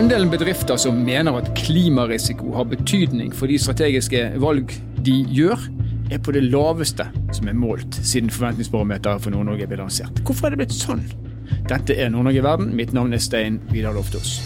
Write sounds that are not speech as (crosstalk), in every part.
Andelen bedrifter som mener at klimarisiko har betydning for de strategiske valg de gjør, er på det laveste som er målt siden forventningsbarometeret for Nord-Norge ble lansert. Hvorfor er det blitt sånn? Dette er Nord-Norge i verden. Mitt navn er Stein Vidar Loftaas.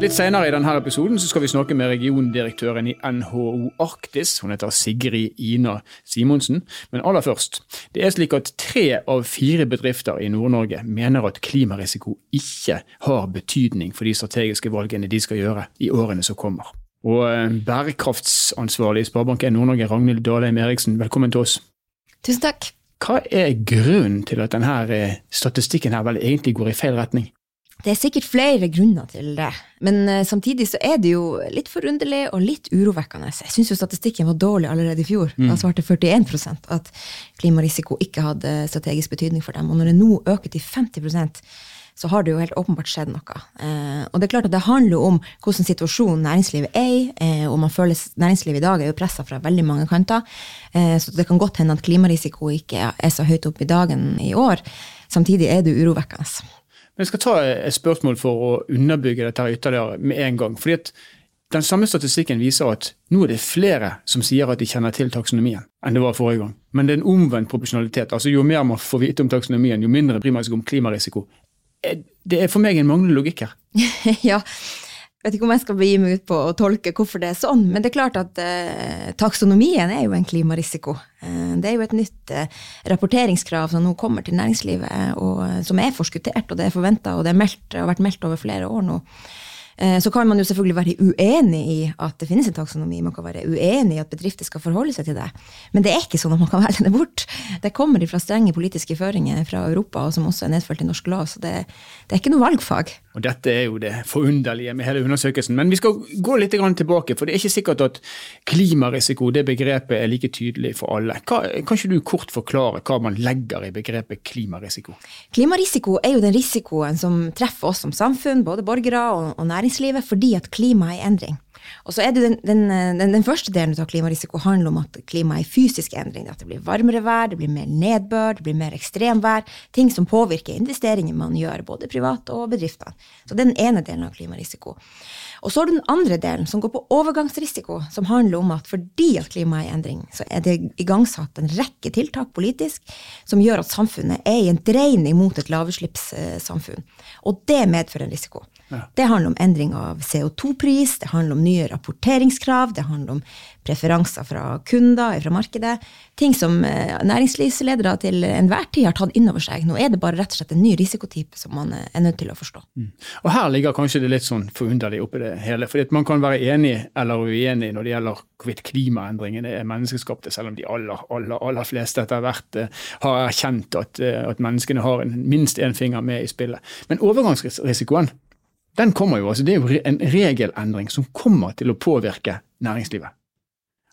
Litt senere i denne episoden skal vi snakke med regiondirektøren i NHO Arktis. Hun heter Sigrid Ina Simonsen. Men aller først. Det er slik at tre av fire bedrifter i Nord-Norge mener at klimarisiko ikke har betydning for de strategiske valgene de skal gjøre i årene som kommer. Og eh, bærekraftsansvarlig i Sparebank1 Nord-Norge, Ragnhild Dalheim Eriksen, velkommen til oss. Tusen takk. Hva er grunnen til at denne eh, statistikken her vel egentlig går i feil retning? Det er sikkert flere grunner til det, men uh, samtidig så er det jo litt forunderlig og litt urovekkende. Jeg syns jo statistikken var dårlig allerede i fjor. Mm. Da svarte 41% at klimarisiko ikke hadde strategisk betydning for dem. Og når det nå øker til 50% så har det jo helt åpenbart skjedd noe. Eh, og det er klart at det handler om hvordan situasjonen næringslivet er i. Eh, og man føler Næringslivet i dag er jo pressa fra veldig mange kanter. Eh, så det kan godt hende at klimarisiko ikke er så høyt oppe i dagen i år. Samtidig er det urovekkende. Jeg skal ta et spørsmål for å underbygge dette ytterligere med en gang. fordi at den samme statistikken viser at nå er det flere som sier at de kjenner til taksonomien, enn det var forrige gang. Men det er en omvendt proporsjonalitet. Altså Jo mer man får vite om taksonomien, jo mindre bryr man seg om klimarisiko. Det er for meg en manglende logikk her. (laughs) ja, vet ikke om jeg skal begi meg ut på å tolke hvorfor det er sånn, men det er klart at eh, taksonomien er jo en klimarisiko. Eh, det er jo et nytt eh, rapporteringskrav som nå kommer til næringslivet, og, eh, som er forskuttert, og det er forventa, og det meldt, har vært meldt over flere år nå. Eh, så kan man jo selvfølgelig være uenig i at det finnes en taksonomi. Man kan være uenig i at bedrifter skal forholde seg til det. Men det er ikke sånn at man kan (laughs) velge det bort. Det kommer fra strenge politiske føringer fra Europa, og som også er nedfelt i norsk lov. Så det, det, er ikke noe valgfag. Og Dette er jo det forunderlige med hele undersøkelsen. Men vi skal gå litt tilbake, for det er ikke sikkert at klimarisiko, det begrepet, er like tydelig for alle. Hva, kan ikke du kort forklare hva man legger i begrepet klimarisiko? Klimarisiko er jo den risikoen som treffer oss som samfunn, både borgere og, og næringslivet fordi at klimaet er i endring. Og så er det den, den, den, første delen av klimarisiko handler om at klimaet er i fysisk endring. At det blir varmere vær, det blir mer nedbør, det blir mer ekstremvær. Ting som påvirker investeringer man gjør, både privat og bedriftene. Så det er den ene delen av klimarisiko. Og så har du den andre delen, som går på overgangsrisiko, som handler om at fordi at klimaet er i endring, så er det igangsatt en rekke tiltak politisk som gjør at samfunnet er i en dreining mot et lavutslippssamfunn. Og det medfører en risiko. Ja. Det handler om endring av CO2-pris, det handler om nye rapporteringskrav, det handler om preferanser fra kunder, fra markedet. Ting som eh, næringslivsledere til enhver tid har tatt inn over seg. Nå er det bare rett og slett en ny risikotype som man eh, er nødt til å forstå. Mm. Og Her ligger kanskje det litt sånn forunderlig oppi det hele. fordi Man kan være enig eller uenig når det gjelder hvorvidt klimaendringene er menneskeskapte, selv om de aller, aller, aller fleste etter hvert eh, har erkjent at, at menneskene har en, minst én finger med i spillet. Men overgangsrisikoen den kommer jo, altså Det er jo en regelendring som kommer til å påvirke næringslivet.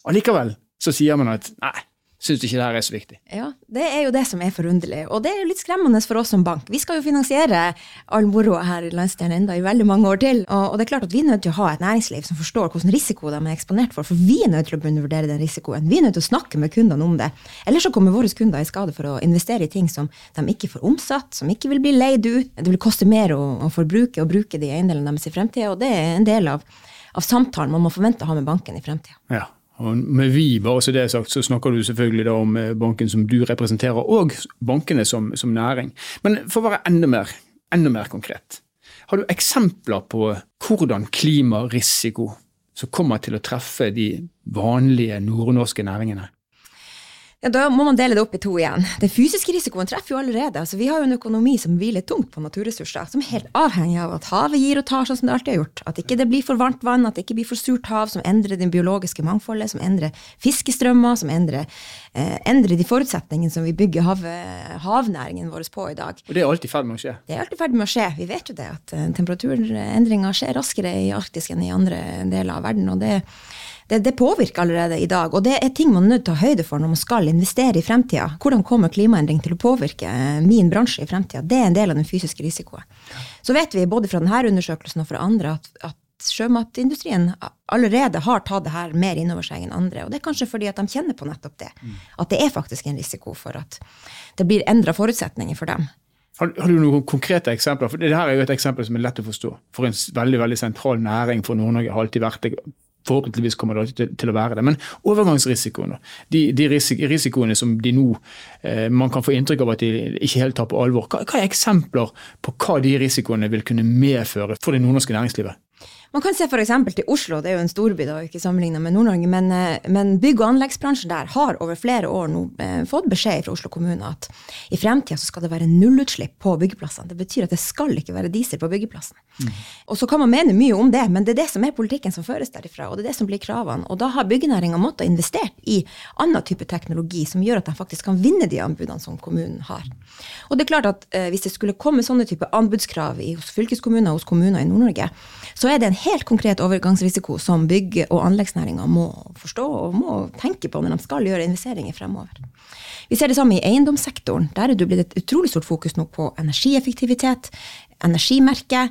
Allikevel så sier man at nei, syns ikke det her er så viktig. Ja, Det er jo det som er forunderlig. Og det er jo litt skremmende for oss som bank. Vi skal jo finansiere all moroa her i landsdelen enda i veldig mange år til. Og, og, det er klart at vi er nødt til å ha et næringsliv som forstår hvilken risiko de er eksponert for. For vi er nødt til å undervurdere den risikoen. Vi er nødt til å snakke med kundene om det. Ellers så kommer våre kunder i skade for å investere i ting som de ikke får omsatt, som ikke vil bli leid ut. Det vil koste mer å, å forbruke og bruke de eiendelene deres i fremtida, og det er en del av, av samtalen man må forvente å ha med banken i fremtida. Ja. Og med vi, bare så det er sagt, så snakker du selvfølgelig da om eh, banken som du representerer, og bankene som, som næring. Men for å være enda mer, enda mer konkret. Har du eksempler på hvordan klimarisiko som kommer til å treffe de vanlige nordnorske næringene? Ja, Da må man dele det opp i to igjen. Den fysiske risikoen treffer jo allerede. Altså, vi har jo en økonomi som hviler tungt på naturressurser, som er helt avhengig av at havet gir og tar sånn som det alltid har gjort. At ikke det blir for varmt vann, at det ikke blir for surt hav, som endrer det biologiske mangfoldet, som endrer fiskestrømmer, som endrer, eh, endrer de forutsetningene som vi bygger hav, havnæringen vår på i dag. Og det er alltid i ferd med å skje? Det er alltid i ferd med å skje. Vi vet jo det, at eh, temperaturendringer skjer raskere i Arktis enn i andre deler av verden. og det det, det, påvirker allerede i dag. Og det er ting man er nødt til å ta høyde for når man skal investere i fremtida. Hvordan kommer klimaendring til å påvirke eh, min bransje i fremtida? Det er en del av den fysiske risikoen. Så vet vi både fra denne undersøkelsen og fra andre at, at sjømatindustrien allerede har tatt det her mer innover seg enn andre. Og det er kanskje fordi at de kjenner på nettopp det. At det er faktisk en risiko for at det blir endra forutsetninger for dem. Har, har, du noen konkrete eksempler? For det her er jo et eksempel som er lett å forstå. For en veldig veldig sentral næring for Nord-Norge har alltid vært det. Forhåpentligvis kommer det til, å være det. Men overgangsrisikoen, de, de risikoene som de nå eh, man kan få inntrykk av at de ikke helt tar på alvor. Hva, hva er eksempler på hva de risikoene vil kunne medføre for det nordnorske næringslivet? Man kan se f.eks. til Oslo, det er jo en storby, da, ikke sammenlignet med Nord-Norge, men, eh, men, bygg- og anleggsbransjen der har over flere år nå eh, fått beskjed fra Oslo kommune at i fremtida skal det være nullutslipp på byggeplassene. Det betyr at det skal ikke være diesel på byggeplassen. Mm. Og så kan man mene mye om det, men det er det som er politikken som føres derifra, og det er det som blir kravene. Og da har byggenæringa måttet investert i annen type teknologi som gjør at de faktisk kan vinne de anbudene som kommunen har. Og det er klart at eh, hvis det skulle komme sånne type anbudskrav i, hos fylkeskommuner hos kommuner i Nord-Norge, så er det en helt konkret overgangsrisiko som bygg- og anleggsnæringa må forstå og må tenke på når de skal gjøre investeringer fremover. Vi ser det samme i eiendomssektoren. Der er det blitt et utrolig stort fokus nå på energieffektivitet, energimerke.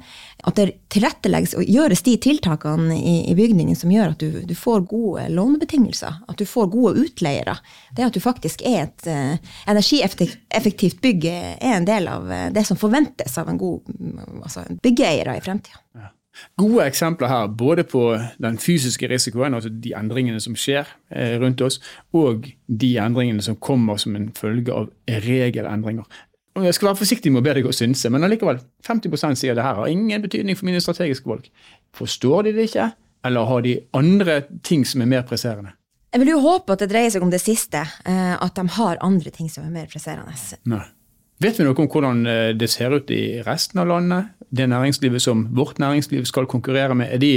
At det tilrettelegges og gjøres de tiltakene i, i bygningen som gjør at du, du, får gode lånebetingelser. At du får gode utleiere. Det at du faktisk er et uh, energieffektivt bygg, er en del av uh, det som forventes av en god altså, byggeeier i fremtida. Ja. Gode eksempler her, både på den fysiske risikoen, altså de endringene som skjer eh, rundt oss, og de endringene som kommer som en følge av regelendringer. Og jeg skal være forsiktig med å be deg å synse, men allikevel, 50% sier det her har ingen betydning for mine strategiske valg. Forstår de det ikke, eller har de andre ting som er mer presserende? Jeg vil jo håpe at det dreier seg om det siste, eh, at de har andre ting som er mer presserende. Nei. Vet vi noe om hvordan eh, det ser ut i resten av landet? Det næringslivet som vårt næringsliv skal konkurrere med, er de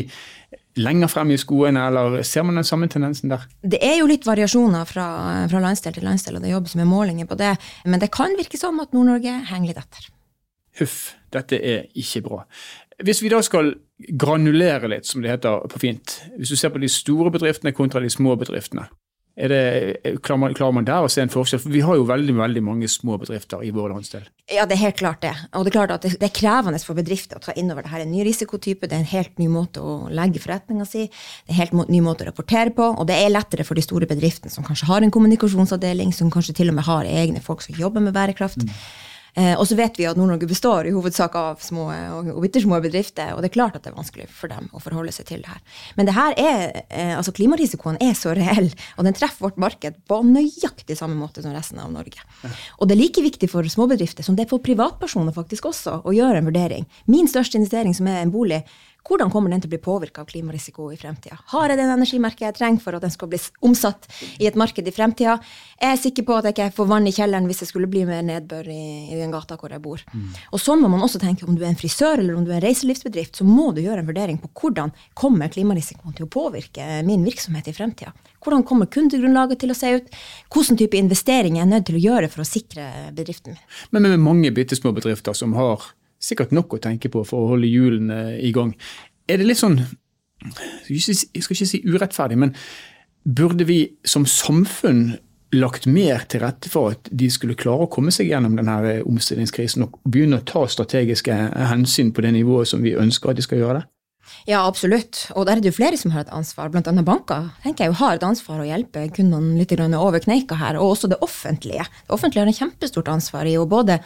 lenger frem i skoene, eller ser man den samme tendensen der? Det er jo litt variasjoner fra, fra landsdel til landsdel, og det jobbes med målinger på det. Men det kan virke som at Nord-Norge henger litt etter. Huff, dette er ikke bra. Hvis vi da skal granulere litt, som det heter på fint, hvis du ser på de store bedriftene kontra de små bedriftene, det, klarer, man, klarer, man, der å se en forskjell? For vi har jo veldig veldig mange små bedrifter i vår landsdel. Ja, det er helt klart det. Og det er klart at det, det er krevende for bedrifter å ta inn over det her. En ny risikotype, det er en helt ny måte å legge forretninga si, det er en helt ny måte å rapportere på, og det er lettere for de store bedriftene som kanskje har en kommunikasjonsavdeling, som kanskje til og med har egne folk som jobber med bærekraft. Mm. Eh, og så vet vi at Nord-Norge består i hovedsak av små og, og bittersmå bedrifter, og det er klart at det er vanskelig for dem å forholde seg til det her. Men det her er, eh, altså klimarisikoen er så reell, og den treffer vårt marked på nøyaktig samme måte som resten av Norge. Og det er like viktig for småbedrifter som det er for privatpersoner faktisk også, å gjøre en vurdering. Min største investering, som er en bolig, hvordan kommer den til å bli påvirka av klimarisiko i fremtida? Har jeg den energimerket jeg trenger for at den skal bli omsatt i et marked i fremtida? Er jeg sikker på at jeg ikke får vann i kjelleren hvis det skulle bli mer nedbør i, i den gata hvor jeg bor? Mm. Og sånn må man også tenke om du er en frisør eller om du er en reiselivsbedrift, så må du gjøre en vurdering på hvordan kommer klimarisikoen til å påvirke min virksomhet i fremtida? Hvordan kommer kundegrunnlaget til å se ut? Hvilken type investeringer er jeg nødt til å gjøre for å sikre bedriften min? Men med mange bitte små bedrifter som har sikkert nok å tenke på for å holde hjulene i gang. Er det litt sånn Jeg skal ikke si urettferdig, men burde vi som samfunn lagt mer til rette for at de skulle klare å komme seg gjennom denne omstillingskrisen og begynne å ta strategiske hensyn på det nivået som vi ønsker at de skal gjøre det? Ja, absolutt. Og der er det jo flere som har et ansvar. Annet banker tenker jeg jo har et ansvar å hjelpe kundene litt over kneika her. Og også det offentlige. Det offentlige har et kjempestort ansvar i å både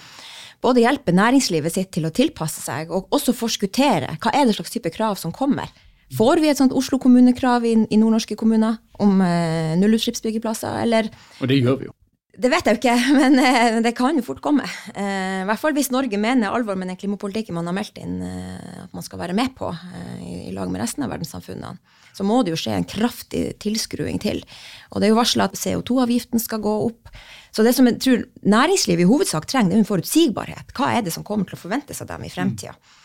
både hjelpe næringslivet sitt til å tilpasse seg, og også forskuttere hva er det slags type krav som kommer. Får vi et sånt Oslo kommunekrav i, i nordnorske kommuner om eh, nullutslippsbyggeplasser, eller Og det gjør vi jo. Det vet jeg jo ikke, (laughs) men eh, det kan jo fort komme. Eh, I hvert fall hvis Norge mener alvor med den klimapolitikken man har meldt inn eh, at man skal være med på eh, i, i, lag med resten av verdenssamfunnene. Så må det jo skje en kraftig tilskruing til. Og det er jo varsla at CO2-avgiften skal gå opp. Så det som jeg tror næringslivet i hovedsak trenger, det er en forutsigbarhet. Hva er det som kommer til å forventes av dem i fremtida? Mm.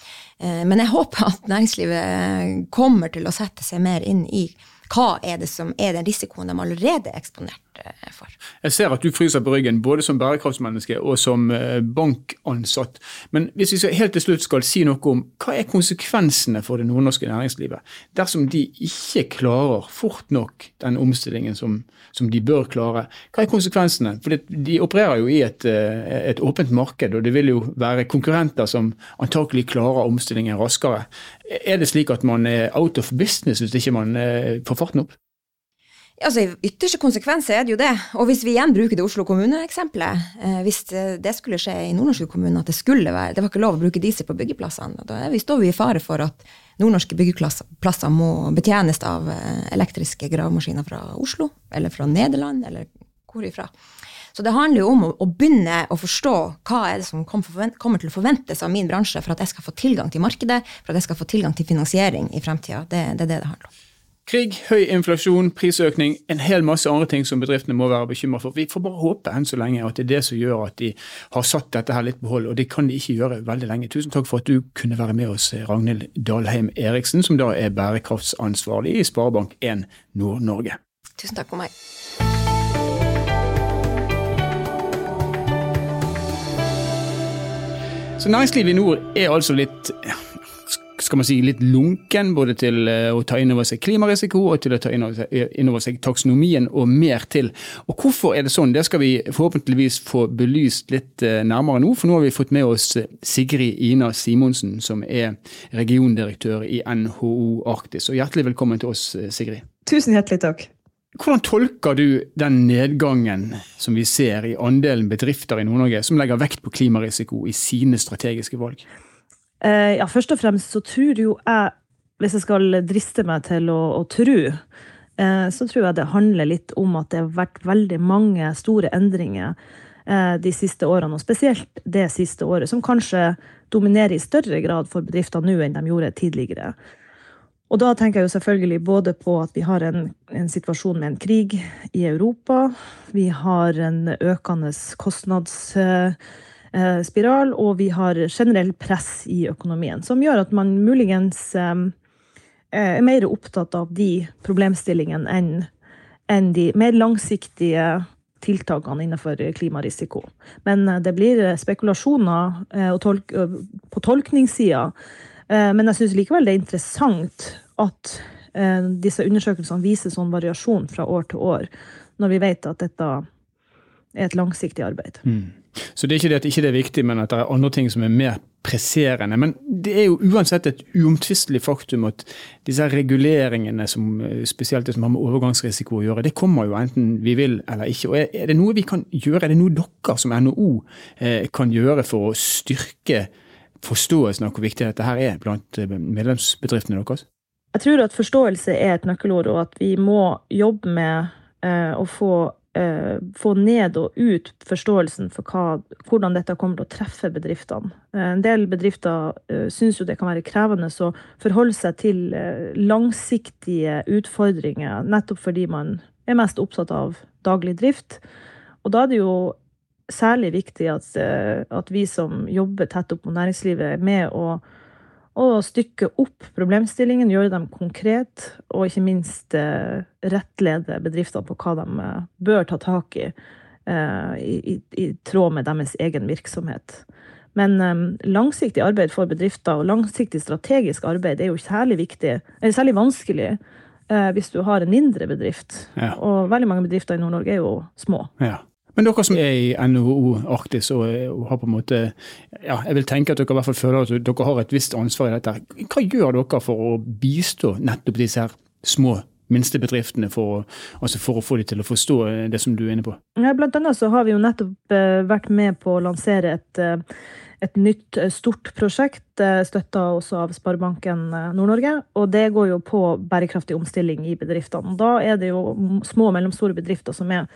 Men jeg håper at næringslivet kommer til å sette seg mer inn i hva er det som er den risikoen de allerede er eksponert eh, for. Jeg ser at du fryser på ryggen, både som bærekraftsmenneske og som eh, bankansatt. Men hvis vi helt til slutt skal si noe om hva er konsekvensene for det nordnorske næringslivet dersom de ikke klarer fort nok den omstillingen som, som de bør klare? Hva er konsekvensene? For de opererer jo i et, eh, et åpent marked, og det vil jo være konkurrenter som antakelig klarer omstillingen raskere. Er det slik at man er out of business hvis ikke man får farten opp? Altså, I ytterste konsekvens er det jo det. Og hvis vi igjen bruker det Oslo kommune-eksempelet, eh, hvis det skulle skje i nordnorske kommuner at det skulle være, det var ikke lov å bruke diesel på byggeplassene, da står vi i fare for at nordnorske byggeplasser må betjenes av eh, elektriske gravemaskiner fra Oslo, eller fra Nederland, eller hvor ifra. Så det handler jo om å, å begynne å forstå hva er det som kommer til å forventes av min bransje for at jeg skal få tilgang til markedet, for at jeg skal få tilgang til finansiering i fremtida. Det, det er det det handler om. Krig, høy inflasjon, prisøkning, en hel masse andre ting som bedriftene må være bekymra for. Vi får bare håpe enn så lenge at det er det som gjør at de har satt dette her litt på hold, og det kan de ikke gjøre veldig lenge. Tusen takk for at du kunne være med oss, Ragnhild Dalheim Eriksen, som da er bærekraftsansvarlig i Sparebank1 Nord-Norge. Tusen takk for meg. Så næringslivet i nord er altså litt skal man si, litt lunken både til eh, å ta inn over seg klimarisiko og til å ta inn over seg, inn over seg taksonomien og mer til. Og Hvorfor er det sånn? Det skal vi forhåpentligvis få belyst litt eh, nærmere nå. For nå har vi fått med oss eh, Sigrid Ina Simonsen, som er regiondirektør i NHO Arktis. Og Hjertelig velkommen til oss, Sigrid. Tusen hjertelig takk. Hvordan tolker du den nedgangen som vi ser i andelen bedrifter i Nord-Norge som legger vekt på klimarisiko i sine strategiske valg? Eh, ja, først og fremst så tror jo jeg, hvis jeg skal driste meg til å, å tro, eh, så tror jeg det handler litt om at det har vært veldig mange store endringer eh, de siste årene, og spesielt det siste året, som kanskje dominerer i større grad for bedrifter nå enn de gjorde tidligere. Og da tenker jeg jo selvfølgelig både på at vi har en, en, situasjon med en krig i Europa. Vi har en økende kostnads spiral, og vi har generell press i økonomien, som gjør at man muligens eh, er mer opptatt av de problemstillingene enn, de mer langsiktige tiltakene innenfor klimarisiko. Men eh, det blir spekulasjoner på tolkningssida. Men jeg syns likevel det er interessant at disse undersøkelsene viser sånn variasjon fra år til år, når vi vet at dette er et langsiktig arbeid. Mm. Så det er ikke det at ikke det er viktig, men at det er andre ting som er mer presserende. Men det er jo uansett et uomtvistelig faktum at disse reguleringene, som, spesielt det som har med overgangsrisiko å gjøre, det kommer jo enten vi vil eller ikke. Og Er det noe vi kan gjøre, er det noe dere som NHO eh, kan gjøre for å styrke forståelsen av hvor viktig dette her er blant eh, medlemsbedriftene deres? Jeg tror at forståelse er et nøkkelord, og at vi må jobbe med eh, å få eh, få ned og ut forståelsen for hva, hvordan dette kommer til å treffe bedriftene. Eh, en del bedrifter eh, syns jo det kan være krevende å forholde seg til eh, langsiktige utfordringer, nettopp fordi man er mest opptatt av daglig drift. Og da er det jo særlig viktig at, eh, at vi som jobber tett opp mot næringslivet, er med å og stykke opp problemstillingen, gjøre dem konkret, og ikke minst eh, rettlede bedriftene på hva de eh, bør ta tak i, i, i, i tråd med deres egen virksomhet. Men langsiktig arbeid for bedrifter og langsiktig strategisk arbeid er jo særlig viktig, særlig vanskelig hvis du har en mindre bedrift. Ja. Og veldig mange bedrifter i Nord-Norge er jo små. Ja. Men dere som er i NHO Arktis og, og, har på en måte ja, Jeg vil tenke at dere i hvert fall føler at dere har et visst ansvar i dette. Hva gjør dere for å bistå nettopp disse her små minstebedriftene for, altså for å få dem til å forstå det som du er inne på? Ja, blant annet så har vi jo nettopp uh, vært med på å lansere et, uh, et nytt stort prosjekt, støtta også av Sparebanken Nord-Norge. Og det går jo på bærekraftig omstilling i bedriftene. Da er det jo små og mellomstore bedrifter som er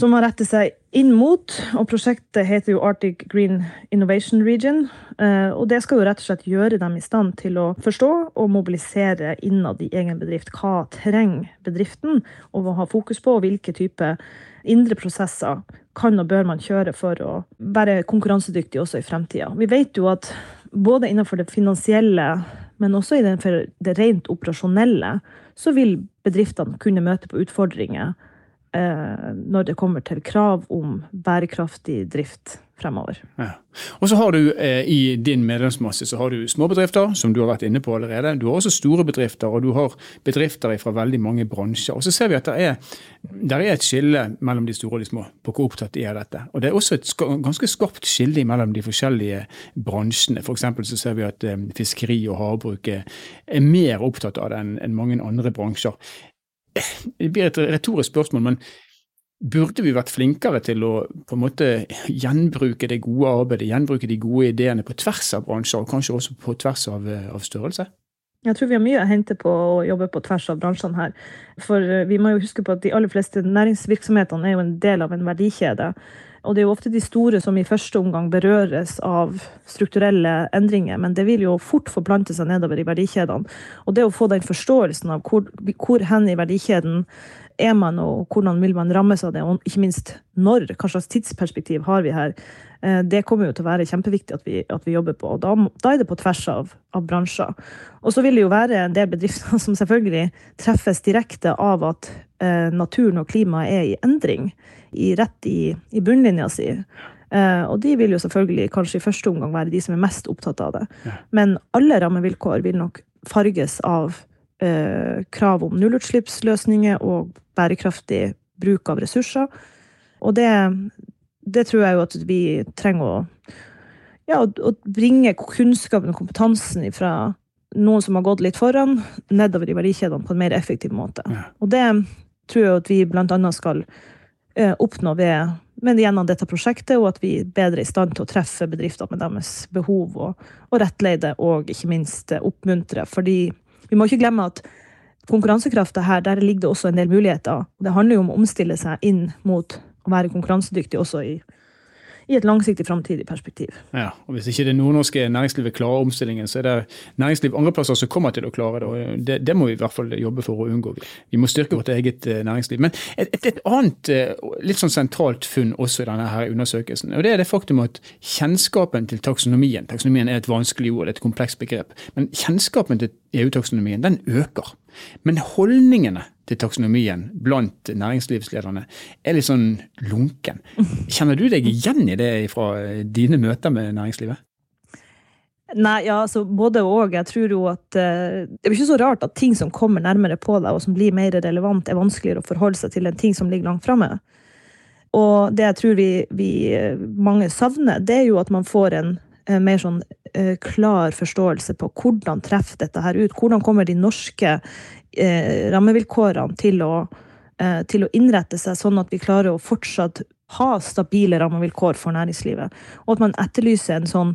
som har rettet seg inn mot. Og prosjektet heter jo Arctic Green Innovation Region. Eh, og det skal jo rett og slett gjøre dem i stand til å forstå og mobilisere innad i egen bedrift. Hva trenger bedriften, og ha fokus på hvilke type indre prosesser kan og bør man kjøre for å være konkurransedyktig også i fremtida. Vi vet jo at både innenfor det finansielle, men også innenfor det rent operasjonelle, så vil bedriftene kunne møte på utfordringer når det kommer til krav om bærekraftig drift fremover. Ja. Og så har du eh, I din medlemsmasse så har du småbedrifter, som du har vært inne på allerede. Du har også store bedrifter, og du har bedrifter fra veldig mange bransjer. Og så ser vi at det er, er et skille mellom de store og de små på hvor opptatt de er av dette. Og det er også et ganske skarpt skille mellom de forskjellige bransjene. For så ser vi at eh, fiskeri og havbruk er mer opptatt av det enn mange andre bransjer. Det blir et retorisk spørsmål, men Burde vi vært flinkere til å på en måte gjenbruke det gode arbeidet, gjenbruke de gode ideene på tvers av bransjer, og kanskje også på tvers av, eh, av størrelse? Jeg tror vi har mye å hente på å jobbe på tvers av bransjene her. For eh, vi må jo huske på at de aller fleste næringsvirksomhetene er jo en del av en verdikjede. Og det er jo ofte de store som i første omgang berøres av strukturelle endringer, men det vil jo fort forplante seg nedover i verdikjedene. Og det å få den forståelsen av hvor, hvor hen i verdikjeden er man, og hvordan vil man rammes av det, og ikke minst når, hva slags tidsperspektiv har vi her, eh, det kommer jo til å være kjempeviktig at vi, at vi jobber på. og da, da, er det på tvers av, av, bransjer. Og så vil det jo være en del bedrifter (laughs) som selvfølgelig treffes direkte av at eh, naturen og klimaet er i endring, i, rett i, i bunnlinja si. Eh, og de vil jo selvfølgelig kanskje i første omgang være de som er mest opptatt av det. Men alle rammevilkår vil nok farges av eh, krav om nullutslippsløsninger og bærekraftig bruk av ressurser. Og det, det tror jeg jo at vi trenger å ja, å bringe kunnskapen og kompetansen fra noen som har gått litt foran, nedover i verdikjedene på en mer effektiv måte. Ja. Og det tror jeg at vi bl.a. skal eh, oppnå ved, men gjennom dette prosjektet, og at vi er bedre i stand til å treffe bedrifter med deres behov, og, og rettlede og ikke minst oppmuntre. Fordi vi må ikke glemme at konkurransekrafta her, der ligger det også en del muligheter. Det handler jo om å omstille seg inn mot å være konkurransedyktig også i i et langsiktig framtidig perspektiv. Ja, og Hvis ikke det nordnorske næringslivet klarer omstillingen, så er det næringsliv andre plasser som kommer til å klare det. og Det, det må vi i hvert fall jobbe for å unngå. Vi må styrke vårt eget eh, næringsliv. Men et, et, et, annet eh, litt sånn sentralt funn også i denne her undersøkelsen, og det er det faktum at kjennskapen til taksonomien Taksonomien er et vanskelig ord, et komplekst begrep. Men kjennskapen til EU-taksonomien den øker. Men holdningene til taksonomien blant næringslivslederne er litt sånn lunken. Kjenner du deg igjen i det fra dine møter med næringslivet? Nei, ja, altså både og. Jeg tror jo at uh, Det er ikke så rart at ting som kommer nærmere på deg, og som blir mer relevant, er vanskeligere å forholde seg til enn ting som ligger langt framme. Og det jeg tror vi, vi, eh, mange savner, det er jo at man får en uh, mer sånn uh, klar forståelse på hvordan treffer dette her ut. Hvordan kommer de norske eh, rammevilkårene til å, eh, til å innrette seg sånn at vi klarer å fortsatt ha stabile rammevilkår for næringslivet. Og at man etterlyser en sånn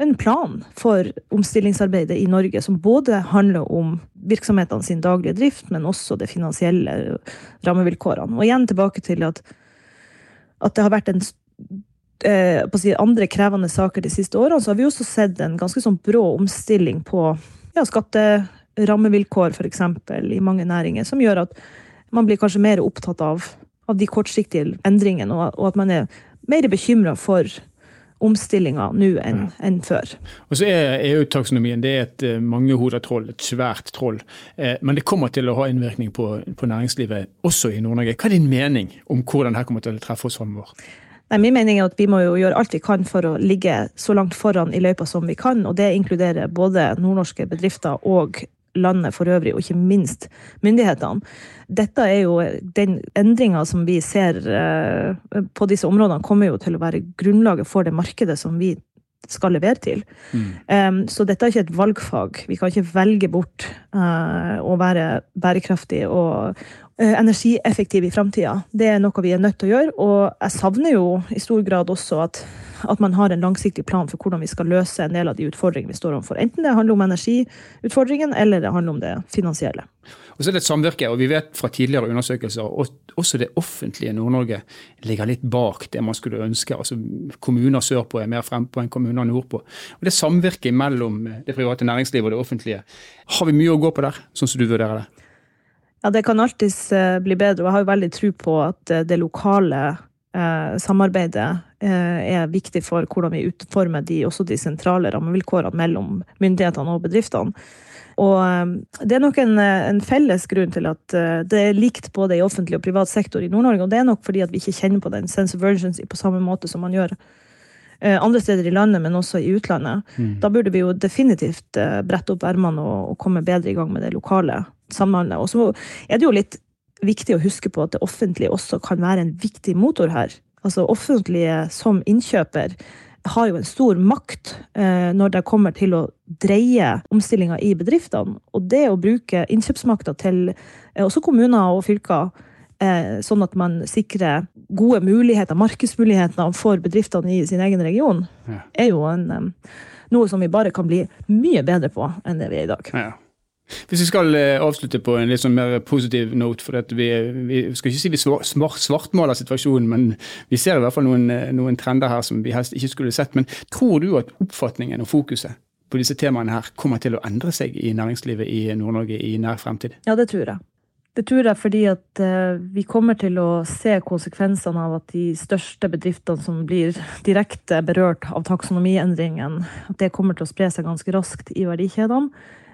en plan for omstillingsarbeidet i Norge som både handler om virksomhetene sin daglige drift, men også det finansielle rammevilkårene. Og igjen tilbake til at, at det har vært en eh, si, andre krevende saker de siste årene, så har vi også sett en ganske sånn brå omstilling på ja, skatte rammevilkår f.eks. i mange næringer, som gjør at man blir kanskje mer opptatt av, av de kortsiktige endringene, og, og, at man er mer bekymra for omstillinga nå enn en før. Og så er EU-taksonomien det er et uh, mangehoda troll, et svært troll. Eh, men det kommer til å ha innvirkning på, på næringslivet også i Nord-Norge. Hva er din mening om hvordan dette kommer til å treffe oss framover? Nei, min mening er at vi må jo gjøre alt vi kan for å ligge så langt foran i løypa som vi kan. Og det inkluderer både nordnorske bedrifter og landet for øvrig, og ikke minst myndighetene. Dette er jo Den endringa som vi ser eh, på disse områdene, kommer jo til å være grunnlaget for det markedet som vi skal levere til. Mm. Um, så dette er ikke et valgfag. Vi kan ikke velge bort uh, å være bærekraftig og uh, energieffektiv i framtida. Det er noe vi er nødt til å gjøre. Og jeg savner jo i stor grad også at at man har en langsiktig plan for hvordan vi skal løse en del av de utfordringene vi står overfor. Enten det handler om energiutfordringen, eller det handler om det finansielle. Og så er det et samvirke, og vi vet fra tidligere undersøkelser at også det offentlige Nord-Norge ligger litt bak det man skulle ønske. Altså Kommuner sørpå er mer frempå enn kommuner nordpå. Og Det samvirket mellom det private næringslivet og det offentlige, har vi mye å gå på der, sånn som du vurderer det? Ja, Det kan alltids eh, bli bedre. og Jeg har jo veldig tro på at eh, det lokale eh, samarbeidet eh, er viktig for hvordan vi utformer de, også de sentrale rammevilkårene mellom myndighetene og bedriftene. Og eh, det er nok en, en, felles grunn til at det er likt både i offentlig og privat sektor i Nord-Norge. Og det er nok fordi at vi ikke kjenner på den sense of urgency på samme måte som man gjør andre steder i landet, men også i utlandet. Mm. Da burde vi jo definitivt brette opp ermene og, og komme bedre i gang med det lokale samhandlet. Og så er det jo litt viktig å huske på at det offentlige også kan være en viktig motor her. Altså offentlige som innkjøper har jo en stor makt eh, når det kommer til å dreie omstillinga i bedriftene. Og det å bruke innkjøpsmakta til eh, også kommuner og fylker, eh, sånn at man sikrer gode muligheter, markedsmuligheter for bedriftene i sin egen region, ja. er jo en, eh, noe som vi bare kan bli mye bedre på enn det vi er i dag. Ja. Hvis vi skal eh, avslutte på en litt sånn mer positiv note, for vi, vi, skal ikke si vi svartmaler situasjonen, men vi ser i hvert fall noen, eh, noen, trender her som vi helst ikke skulle sett. Men tror du at oppfatningen og fokuset på disse temaene her kommer til å endre seg i næringslivet i Nord-Norge i nær fremtid? Ja, det tror jeg. Det tror jeg fordi at uh, vi kommer til å se konsekvensene av at de største bedriftene som blir direkte berørt av taksonomiendringen, at det kommer til å spre seg ganske raskt i verdikjedene.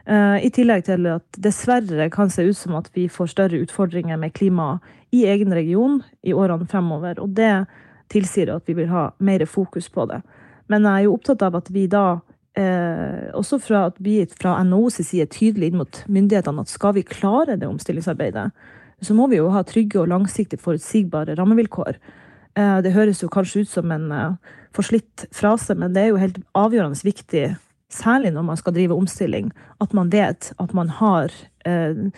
Eh, I tillegg til at dessverre kan se ut som at vi får større utfordringer med klimaet i egen region i årene fremover. Og det tilsier at vi vil ha mer fokus på det. Men jeg er jo opptatt av at vi da, eh, også fra at vi fra NHOs side tydelig inn mot myndighetene at skal vi klare det omstillingsarbeidet, så må vi jo ha trygge og langsiktig forutsigbare rammevilkår. Eh, det høres jo kanskje ut som en eh, forslitt frase, men det er jo helt avgjørende viktig særlig når man skal drive omstilling, at man vet at man har eh,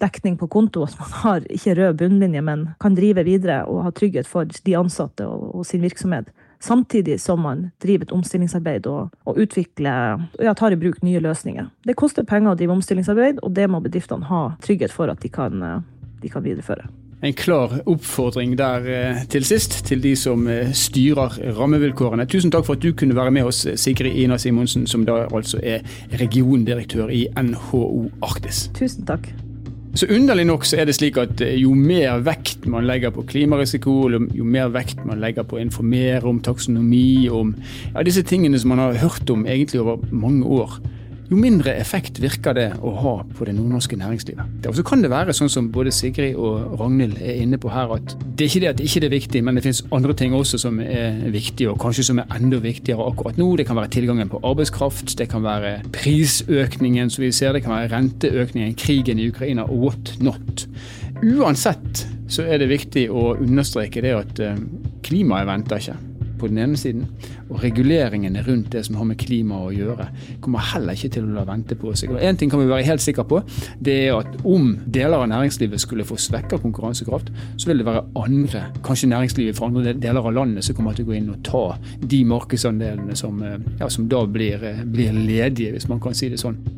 dekning på konto, at man har ikke rød bunnlinje, men kan drive videre og ha trygghet for de ansatte og, og sin virksomhet. Samtidig som man driver et omstillingsarbeid og, og utvikler, ja, tar i bruk nye løsninger. Det koster penger å drive omstillingsarbeid, og det må bedriftene ha trygghet for at de kan, eh, de kan videreføre en klar oppfordring der eh, til sist, til de som eh, styrer rammevilkårene. Tusen takk for at du kunne være med oss, Sigrid Ina Simonsen, som da altså er regiondirektør i NHO Arktis. Tusen takk. Så underlig nok så er det slik at eh, jo mer vekt man legger på klimarisiko, jo mer vekt man legger på å informere om taksonomi, om ja, disse tingene som man har hørt om egentlig over mange år, jo mindre effekt virker det å ha på det nordnorske næringslivet. Og så kan det være sånn som både Sigrid og Ragnhild er inne på her, at det er ikke det at det ikke er viktig, men det finnes andre ting også som er viktige, og kanskje som er enda viktigere akkurat nå. Det kan være tilgangen på arbeidskraft, det kan være prisøkningen som vi ser, det kan være renteøkningen, krigen i Ukraina og what not. Uansett så er det viktig å understreke det at eh, klimaet venter ikke på den ene siden, og reguleringene rundt det som har med klima å gjøre, kommer heller ikke til å la vente på seg. Og Én ting kan vi være helt sikre på, det er at om deler av næringslivet skulle få svekka konkurransekraft, så vil det være andre, kanskje næringslivet fra andre deler av landet, som kommer til å gå inn og ta de markedsandelene som, eh, ja, som da blir, eh, blir ledige, hvis man kan si det sånn.